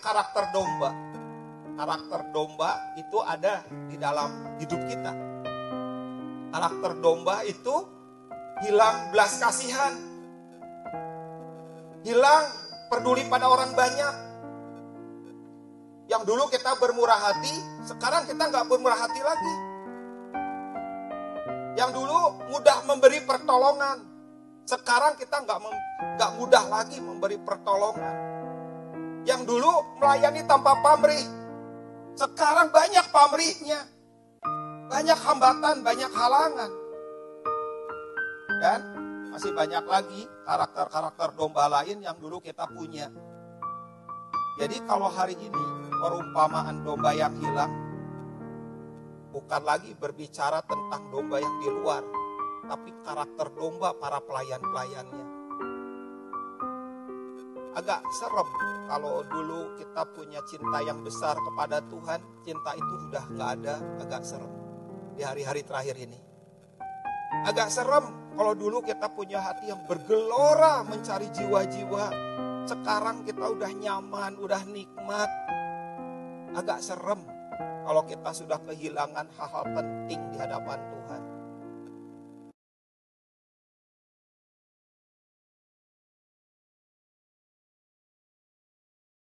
karakter domba. Karakter domba itu ada di dalam hidup kita. Karakter domba itu hilang belas kasihan. Hilang peduli pada orang banyak. Yang dulu kita bermurah hati, sekarang kita nggak bermurah hati lagi. Yang dulu mudah memberi pertolongan, sekarang kita nggak mudah lagi memberi pertolongan. Yang dulu melayani tanpa pamrih, sekarang banyak pamrihnya, banyak hambatan, banyak halangan, dan masih banyak lagi karakter-karakter domba lain yang dulu kita punya. Jadi kalau hari ini perumpamaan domba yang hilang bukan lagi berbicara tentang domba yang di luar, tapi karakter domba para pelayan-pelayannya. Agak serem kalau dulu kita punya cinta yang besar kepada Tuhan, cinta itu sudah nggak ada, agak serem di hari-hari terakhir ini. Agak serem kalau dulu kita punya hati yang bergelora mencari jiwa-jiwa, sekarang kita udah nyaman, udah nikmat. Agak serem kalau kita sudah kehilangan hal-hal penting di hadapan Tuhan.